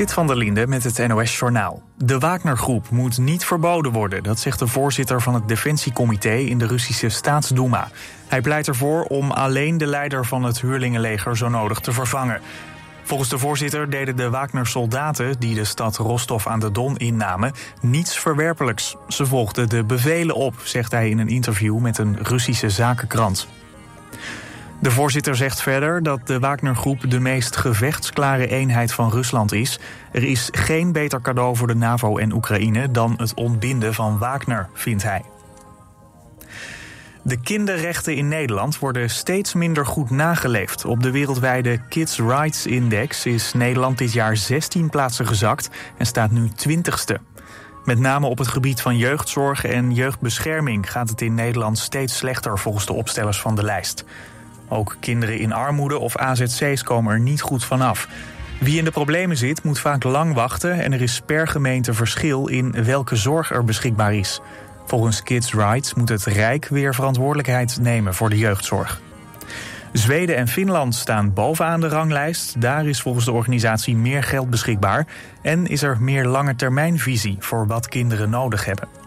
Zit van der Linde met het NOS-journaal. De Wagner-groep moet niet verboden worden, dat zegt de voorzitter van het Defensiecomité in de Russische Staatsduma. Hij pleit ervoor om alleen de leider van het huurlingenleger zo nodig te vervangen. Volgens de voorzitter deden de Wagner-soldaten die de stad Rostov aan de Don innamen niets verwerpelijks. Ze volgden de bevelen op, zegt hij in een interview met een Russische zakenkrant. De voorzitter zegt verder dat de Wagner-groep de meest gevechtsklare eenheid van Rusland is. Er is geen beter cadeau voor de NAVO en Oekraïne dan het ontbinden van Wagner, vindt hij. De kinderrechten in Nederland worden steeds minder goed nageleefd. Op de wereldwijde Kids Rights Index is Nederland dit jaar 16 plaatsen gezakt en staat nu 20ste. Met name op het gebied van jeugdzorg en jeugdbescherming gaat het in Nederland steeds slechter volgens de opstellers van de lijst. Ook kinderen in armoede of AZC's komen er niet goed vanaf. Wie in de problemen zit, moet vaak lang wachten en er is per gemeente verschil in welke zorg er beschikbaar is. Volgens Kids Rights moet het Rijk weer verantwoordelijkheid nemen voor de jeugdzorg. Zweden en Finland staan bovenaan de ranglijst. Daar is volgens de organisatie meer geld beschikbaar en is er meer lange termijnvisie voor wat kinderen nodig hebben.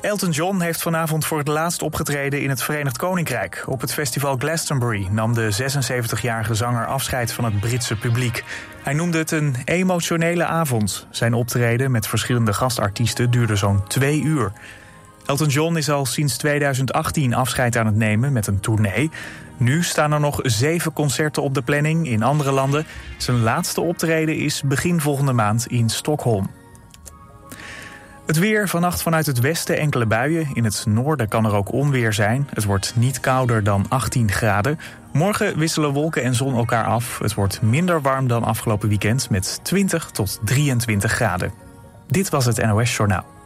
Elton John heeft vanavond voor het laatst opgetreden in het Verenigd Koninkrijk. Op het festival Glastonbury nam de 76-jarige zanger afscheid van het Britse publiek. Hij noemde het een emotionele avond. Zijn optreden met verschillende gastartiesten duurde zo'n twee uur. Elton John is al sinds 2018 afscheid aan het nemen met een tournee. Nu staan er nog zeven concerten op de planning in andere landen. Zijn laatste optreden is begin volgende maand in Stockholm. Het weer vannacht vanuit het westen enkele buien. In het noorden kan er ook onweer zijn. Het wordt niet kouder dan 18 graden. Morgen wisselen wolken en zon elkaar af. Het wordt minder warm dan afgelopen weekend met 20 tot 23 graden. Dit was het NOS Journaal.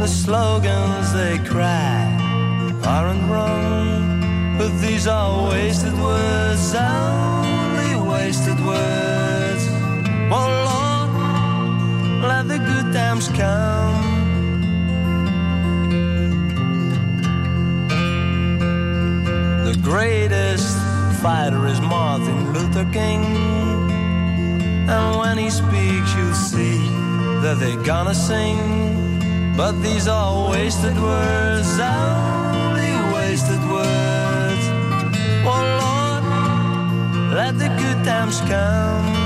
The slogans they cry aren't wrong, but these are wasted words, only wasted words. Oh Lord, let the good times come. The greatest fighter is Martin Luther King. And when he speaks, you'll see that they're gonna sing. But these are wasted words, only wasted words. Oh Lord, let the good times come.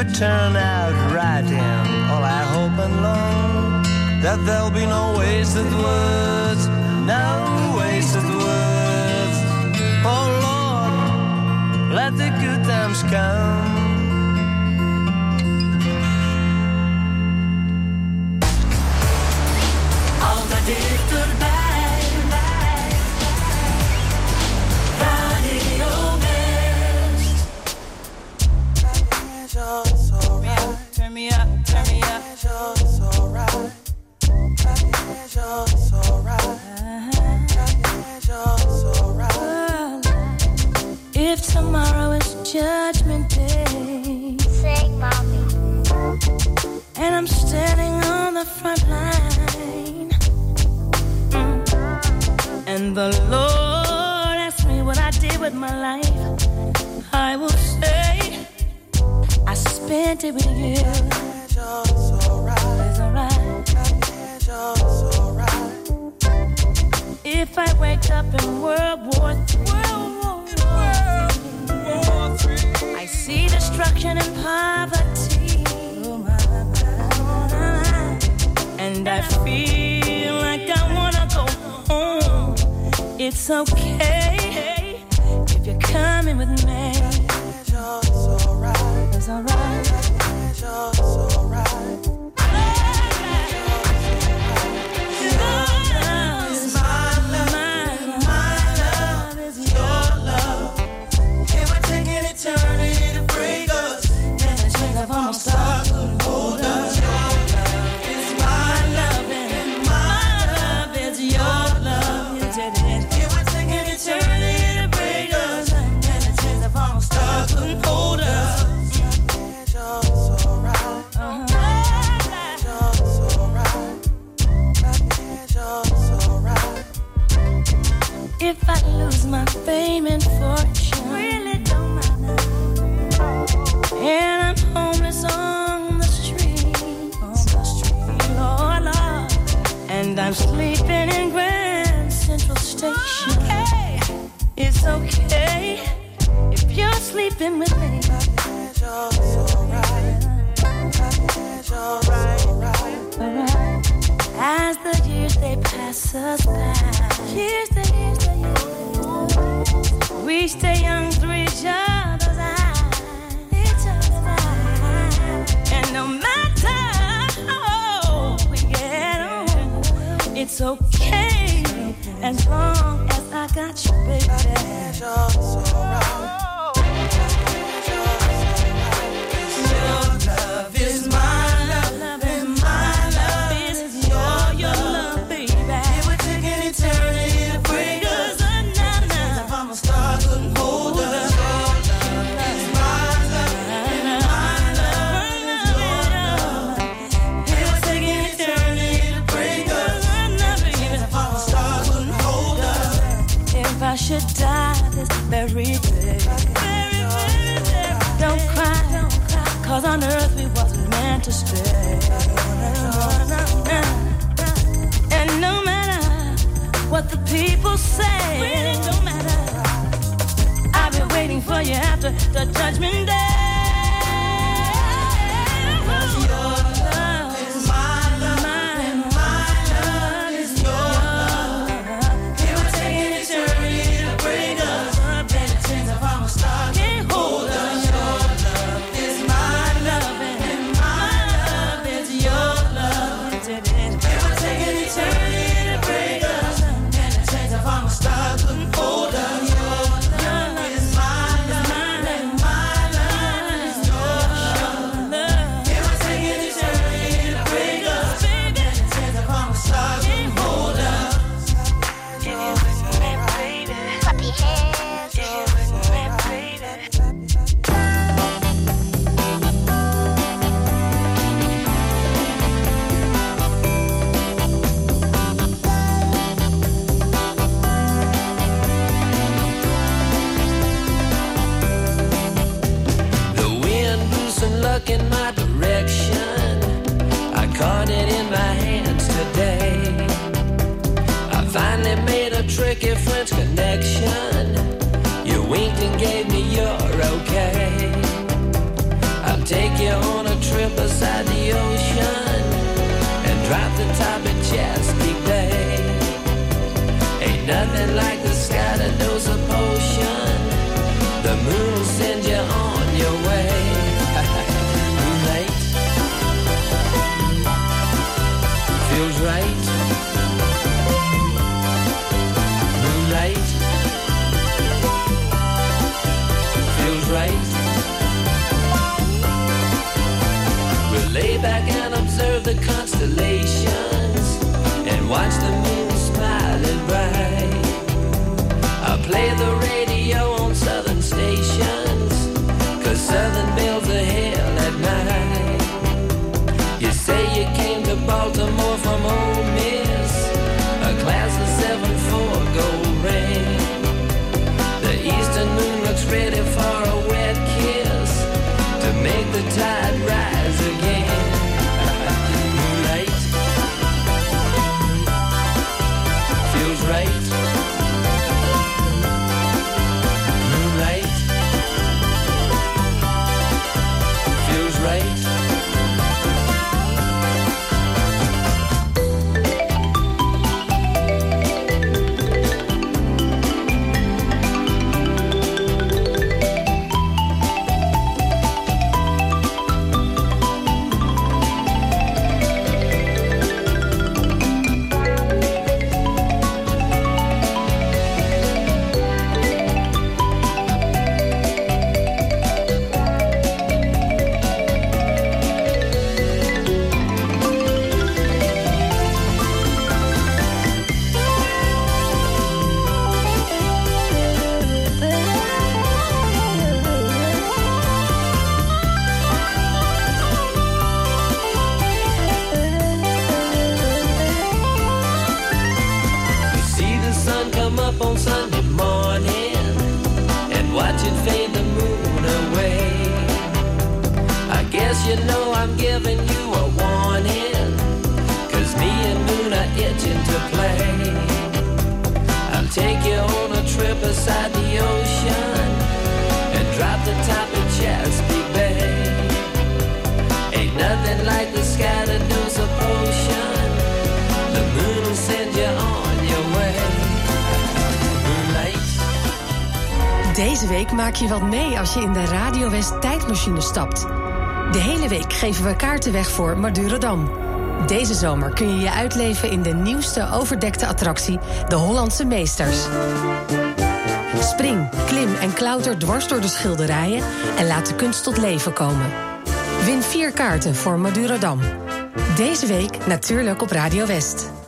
Could turn out right, and all I hope and long that there'll be no wasted words, no wasted words. Oh Lord, let the good times come. If I lose my fame and fortune, really don't matter. And I'm homeless on the street, on the street, Lord, Lord. And I'm sleeping in Grand Central Station. It's okay if you're sleeping with me. Alright. As the years they pass us by, years the years, we stay young through each other's eyes. And no matter how we get on, it's okay as long as I got you, baby. Cause on earth we wasn't meant to stay. And no matter what the people say, really don't matter. I've been waiting for you after the judgment. je wat mee als je in de Radio West tijdmachine stapt. De hele week geven we kaarten weg voor Madurodam. Deze zomer kun je je uitleven in de nieuwste overdekte attractie, de Hollandse Meesters. Spring, klim en klauter dwars door de schilderijen en laat de kunst tot leven komen. Win vier kaarten voor Madurodam. Deze week natuurlijk op Radio West.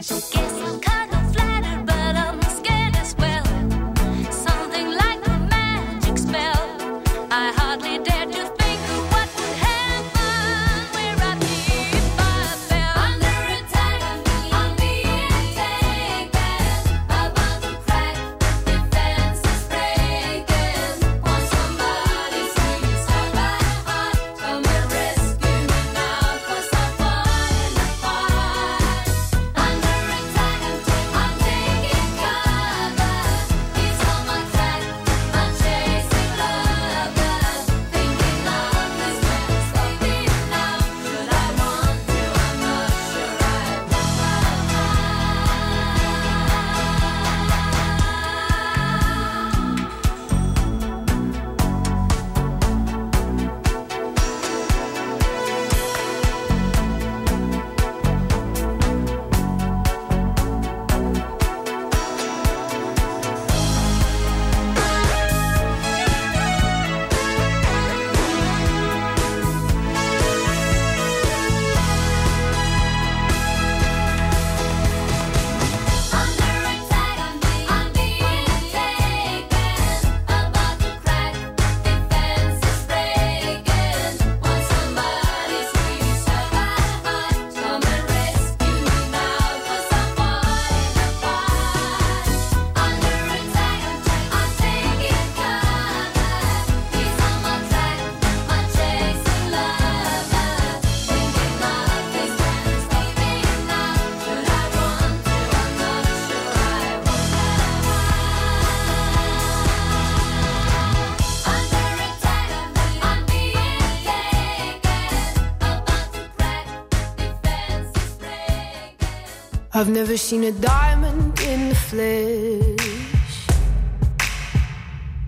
Flash. I've never seen a diamond in the flesh.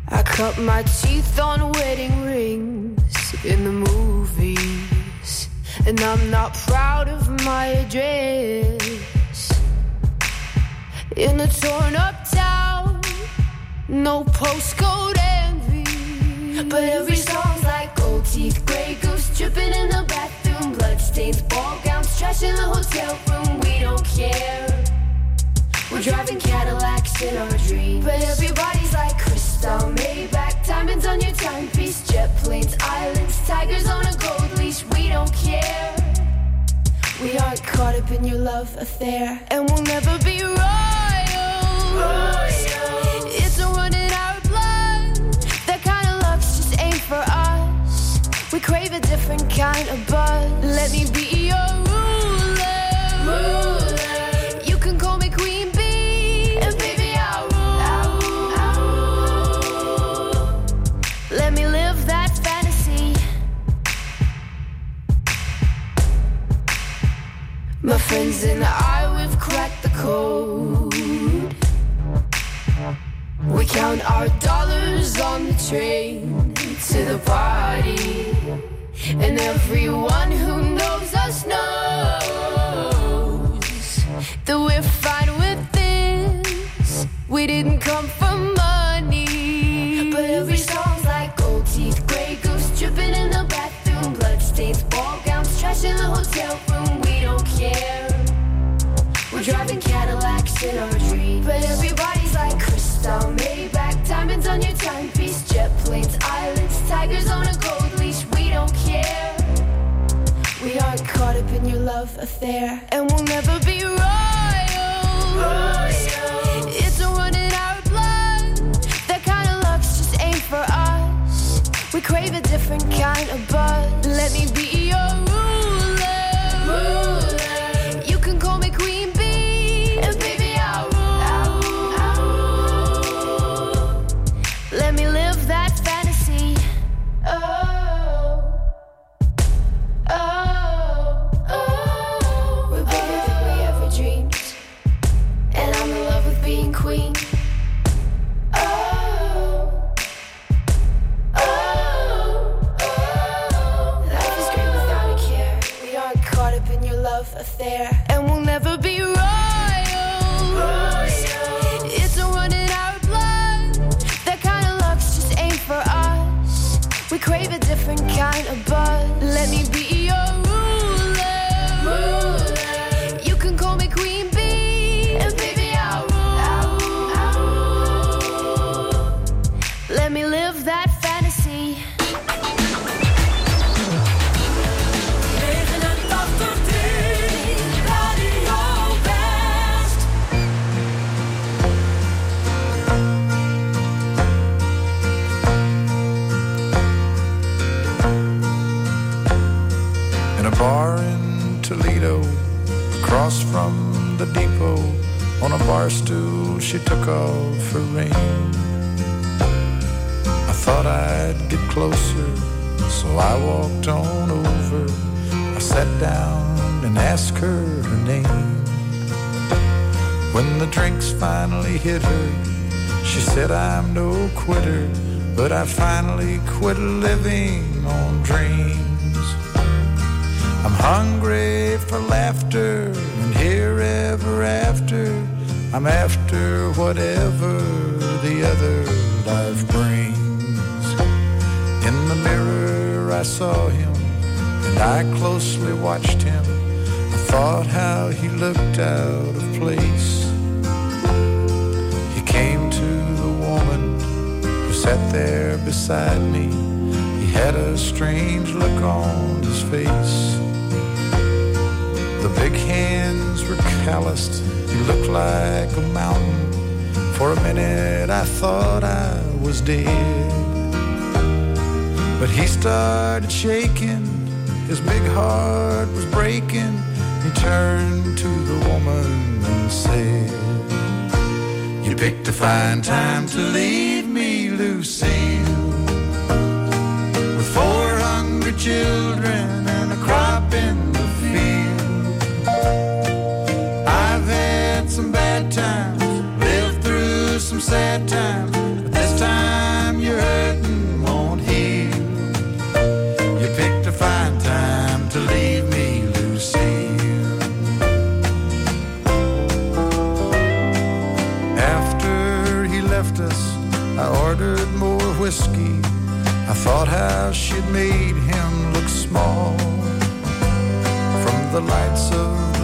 I cut my teeth on wedding rings in the movies. And I'm not proud of my address. In a torn up town, no postcode envy. But every song's like gold teeth, gray goose dripping in the bathroom, bloodstains, ball gowns, trash in the hotel room. We don't care. We're driving Cadillacs in our dreams. But everybody's like crystal, Maybach, diamonds on your timepiece, jet planes, islands, tigers on a gold leash. We don't care. We aren't caught up in your love affair, and we'll never be royals. It's a run in our blood. That kind of luck's just ain't for us. We crave a different kind of buzz. Let me be your My friends and I, we've cracked the code. We count our dollars on the train to the party. And everyone who knows us knows that we're fine with this. We didn't come for money. But every song's like gold teeth, gray goose dripping in the bathroom, bloodstains, ball gowns, trash in the hotel room. We don't care. We're driving Cadillacs in our dreams. But everybody's love affair, and we'll never be royals. It's a in our blood. That kind of luck's just ain't for us. We crave a different kind of buzz. Let me be your different kind of buzz. Bar stool, she took off her ring. I thought I'd get closer, so I walked on over. I sat down and asked her her name. When the drinks finally hit her, she said, I'm no quitter, but I finally quit living on dreams. I'm hungry for laughter and here ever after. I'm after whatever the other life brings. In the mirror, I saw him and I closely watched him. I thought how he looked out of place. He came to the woman who sat there beside me. He had a strange look on his face. The big hands were calloused. He looked like a mountain. For a minute, I thought I was dead. But he started shaking. His big heart was breaking. He turned to the woman and said, You picked a fine time to leave me, Lucille. With four hungry children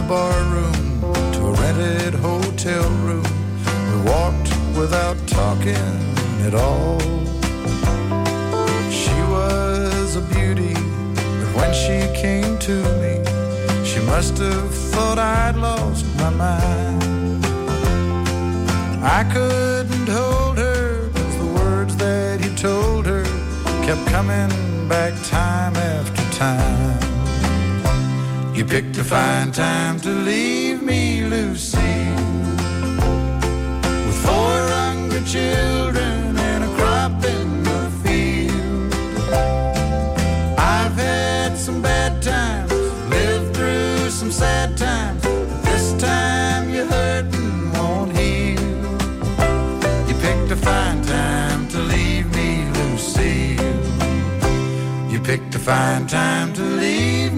bar room to a rented hotel room, we walked without talking at all. She was a beauty, but when she came to me, she must have thought I'd lost my mind. I couldn't hold her, cause the words that he told her kept coming back time after time. You picked a fine time to leave me, Lucy, with four hungry children and a crop in the field. I've had some bad times, lived through some sad times, but this time you're hurting won't heal. You picked a fine time to leave me, Lucille. You picked a fine time to leave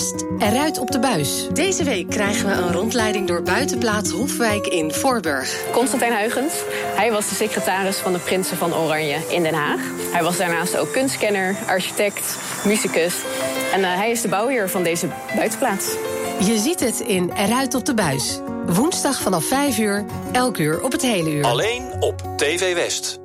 West. Eruit op de buis. Deze week krijgen we een rondleiding door buitenplaats Hofwijk in Voorburg. Constantijn Huygens. Hij was de secretaris van de Prinsen van Oranje in Den Haag. Hij was daarnaast ook kunstkenner, architect, muzikus. En eh, hij is de bouwheer van deze buitenplaats. Je ziet het in Eruit op de buis. Woensdag vanaf 5 uur, elk uur op het hele uur. Alleen op TV West.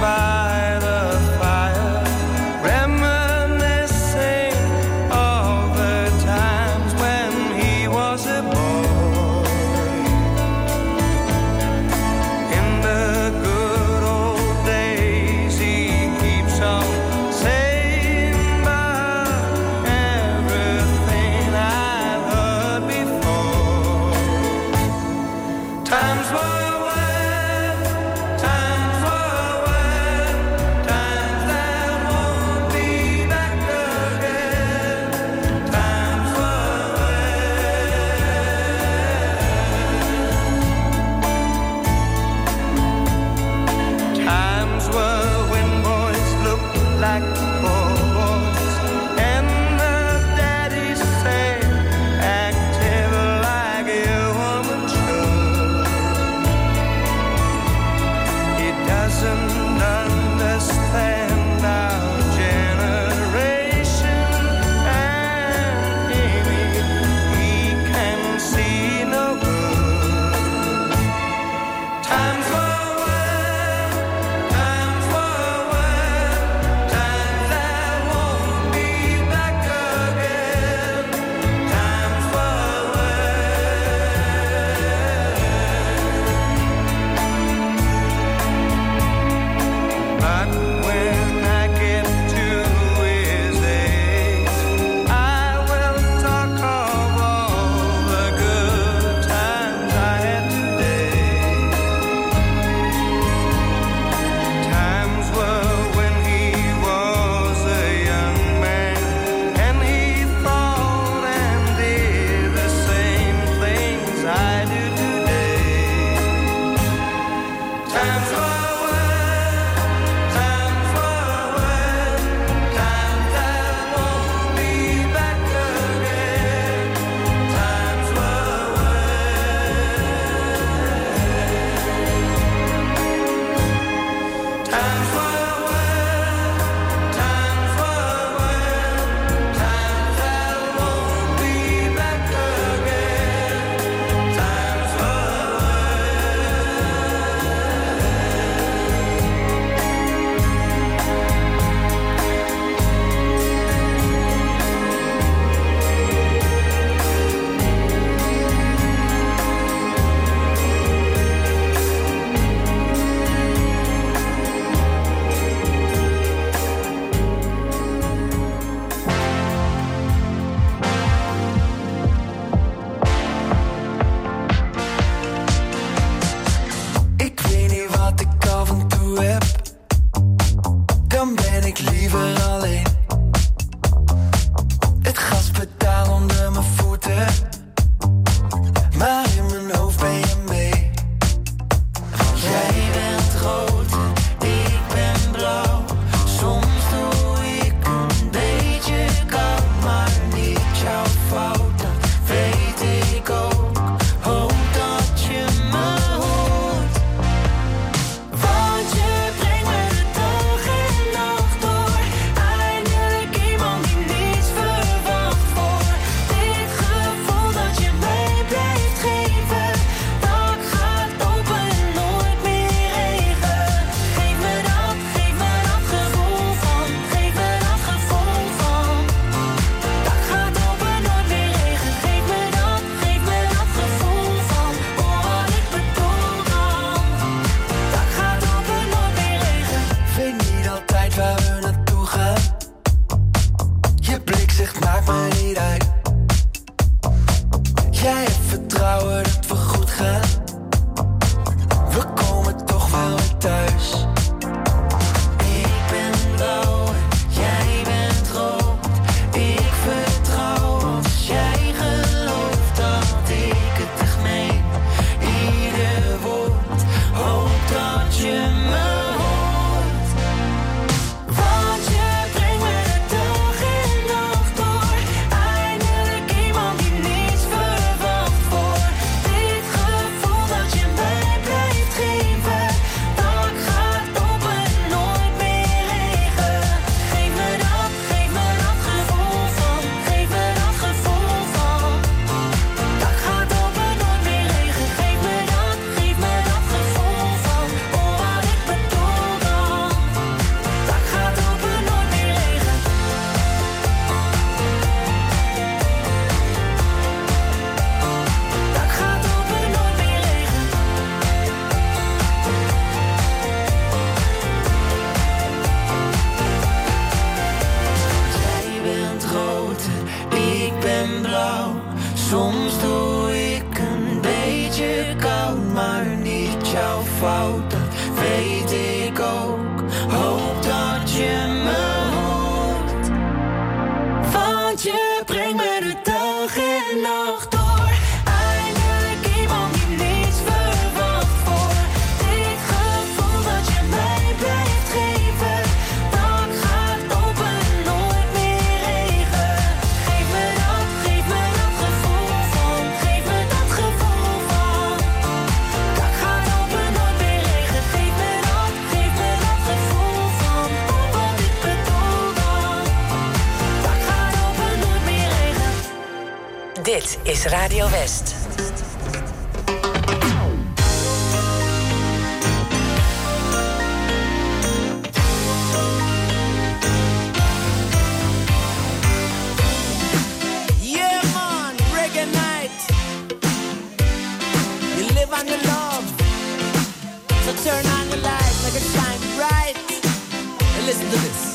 By nog is Radio West. Turn on the lights, like it shine bright. And listen to this.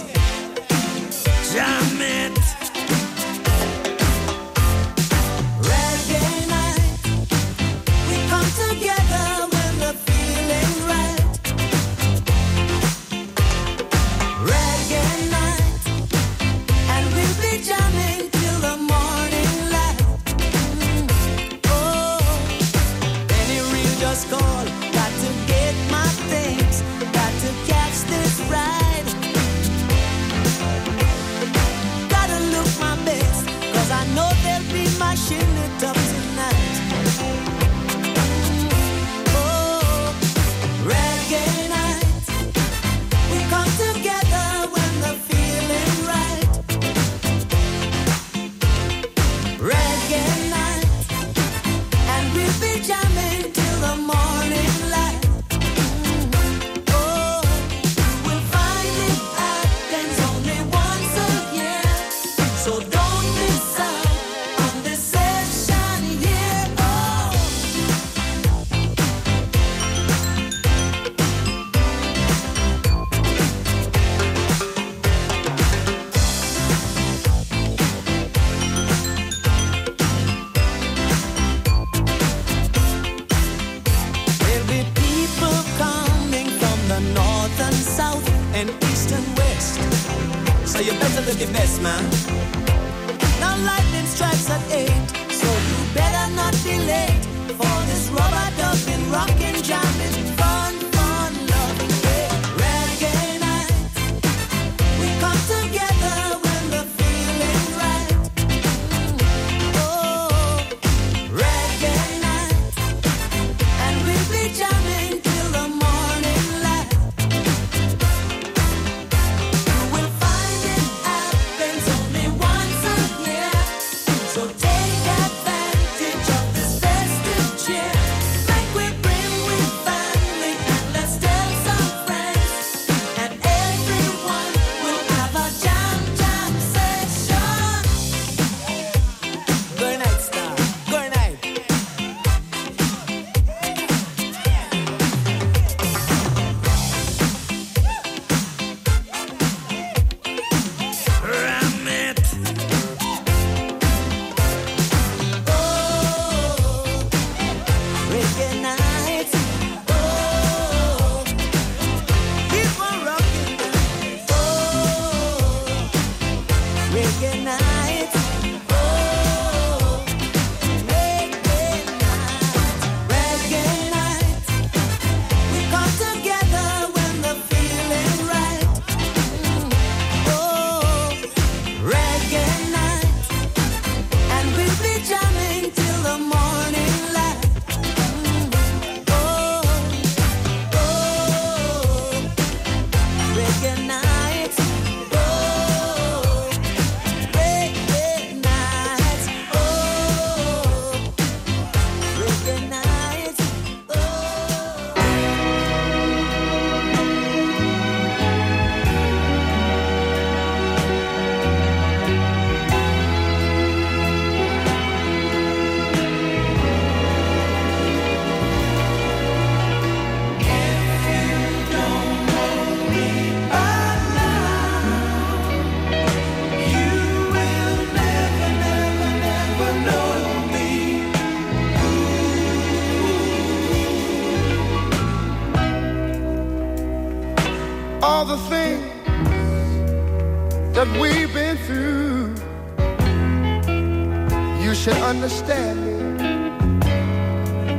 Understand me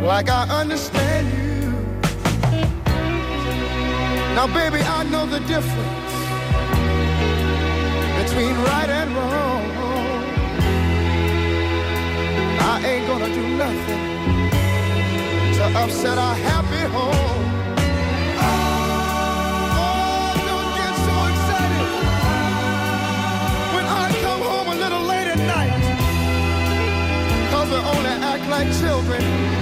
like I understand you. Now, baby, I know the difference between right and wrong. I ain't gonna do nothing to upset our happy home. Like children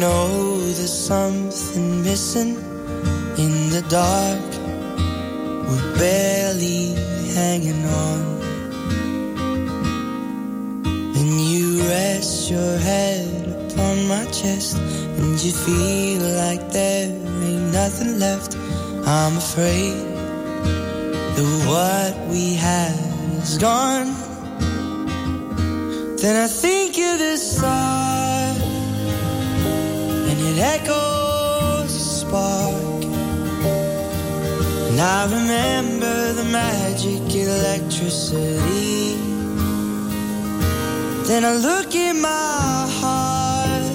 Know there's something missing in the dark, we're barely hanging on. When you rest your head upon my chest, and you feel like there ain't nothing left, I'm afraid that what we had is gone. Then I think echoes spark. And I remember the magic electricity. Then I look in my heart.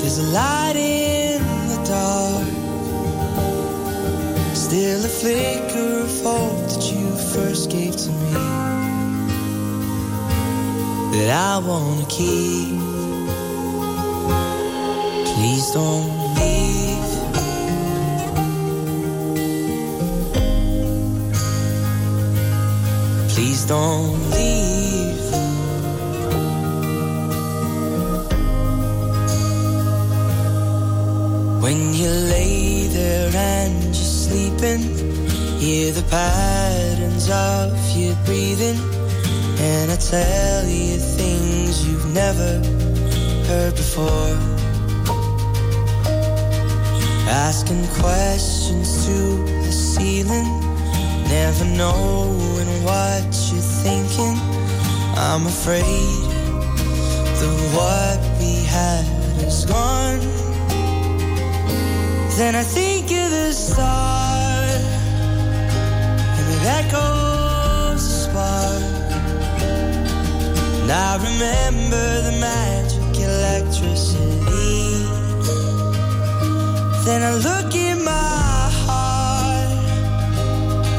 There's a light in the dark. Still a flicker of hope that you first gave to me that I wanna keep. Don't leave. Please don't leave. When you lay there and you're sleeping, hear the patterns of your breathing. And I tell you things you've never heard before asking questions to the ceiling, never knowing what you're thinking. I'm afraid that what we had is gone. Then I think of the stars and it echoes a spark. And I remember the magic electricity. Then I look in my heart.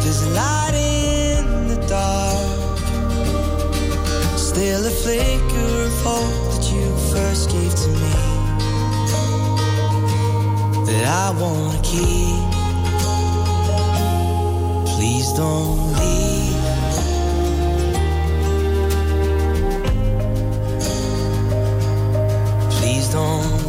There's a light in the dark. Still a flicker of hope that you first gave to me. That I wanna keep. Please don't leave. Please don't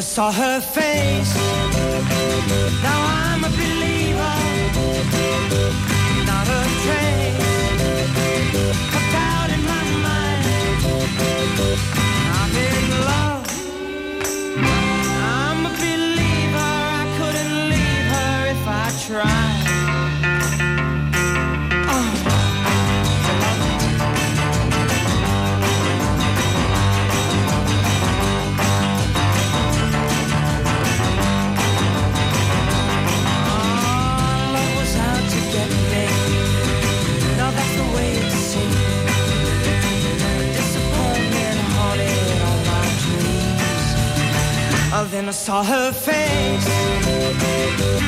I saw her face. Now I'm a believer. then I saw her face.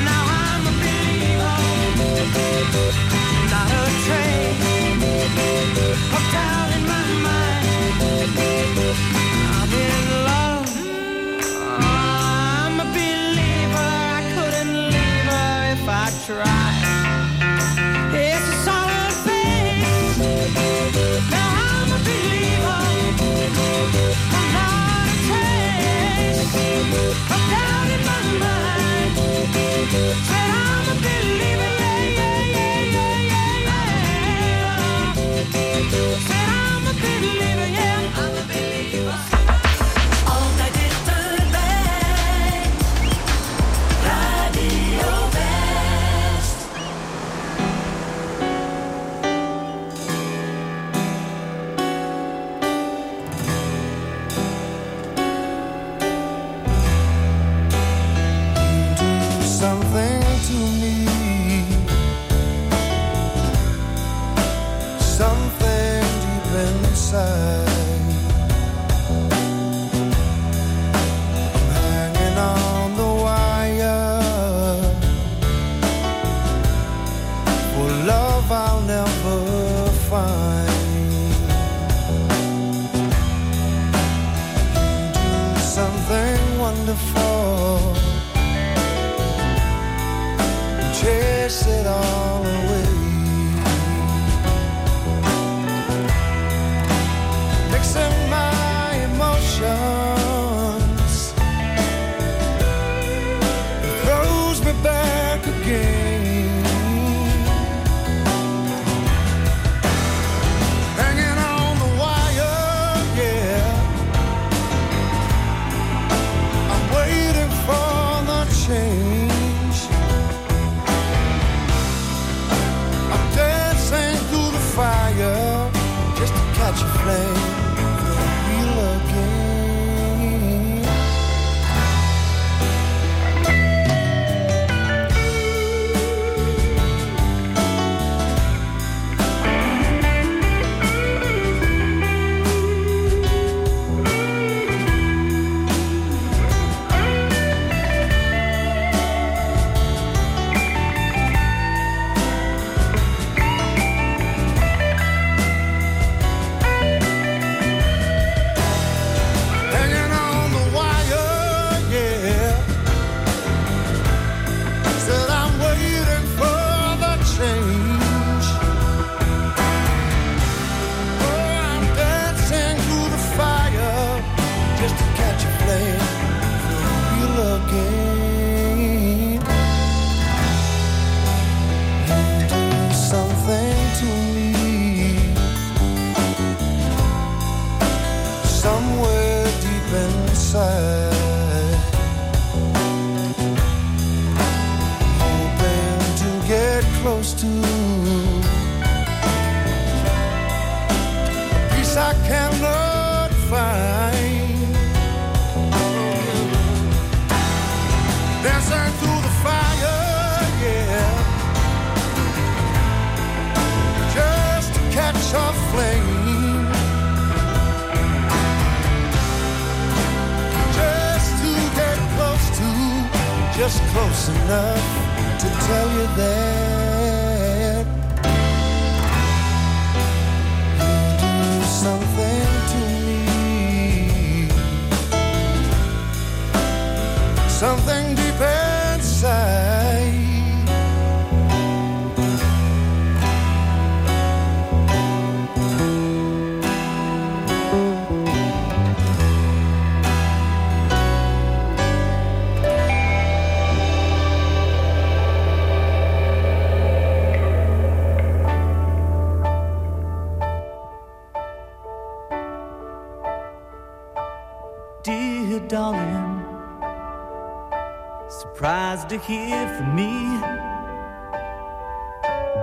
To hear from me.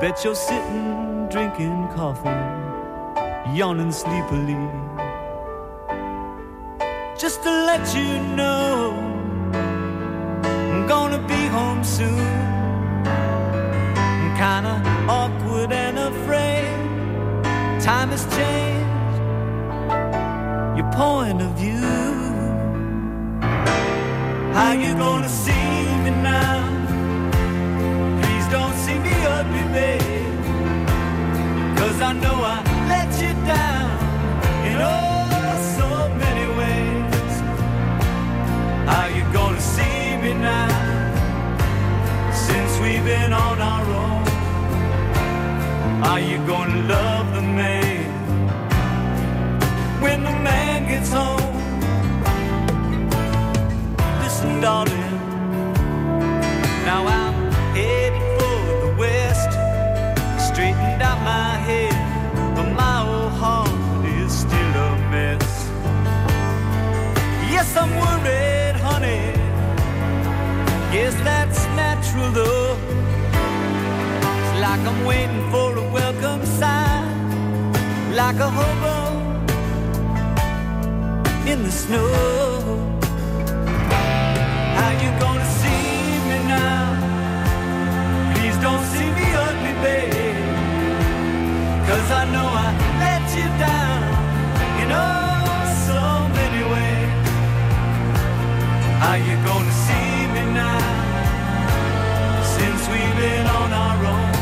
Bet you're sitting drinking coffee, yawning sleepily. Just to let you know, I'm gonna be home soon. I'm kinda awkward and afraid. Time has changed your point of view. How you gonna see me now? Please don't see me I know I let you down in oh so many ways. You gonna see me now? Since we've been on our own. Are you gonna love the man when the man gets home? Listen, darling. Now I'm headed for the west. Straightened out my head, but my old heart is still a mess. Yes, I'm worried, honey. Guess that's natural, though. It's like I'm waiting for a welcome sign, like a hobo in the snow. now. Please don't see me ugly, babe. Cause I know I let you down in oh so many ways. Are you gonna see me now? Since we've been on our own.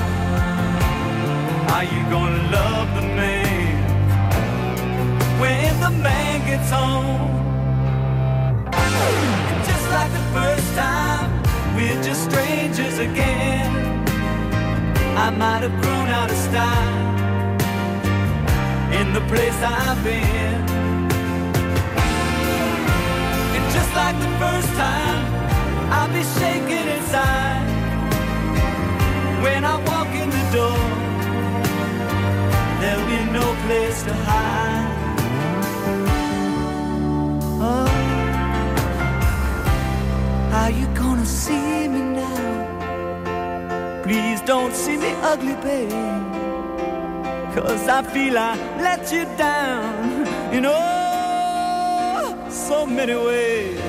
Are you gonna love the man when the man gets home? Just like the first time we're just strangers again. I might have grown out of style in the place I've been. And just like the first time, I'll be shaking inside when I walk. Are you gonna see me now? Please don't see me ugly, babe. Cause I feel I let you down in oh so many ways.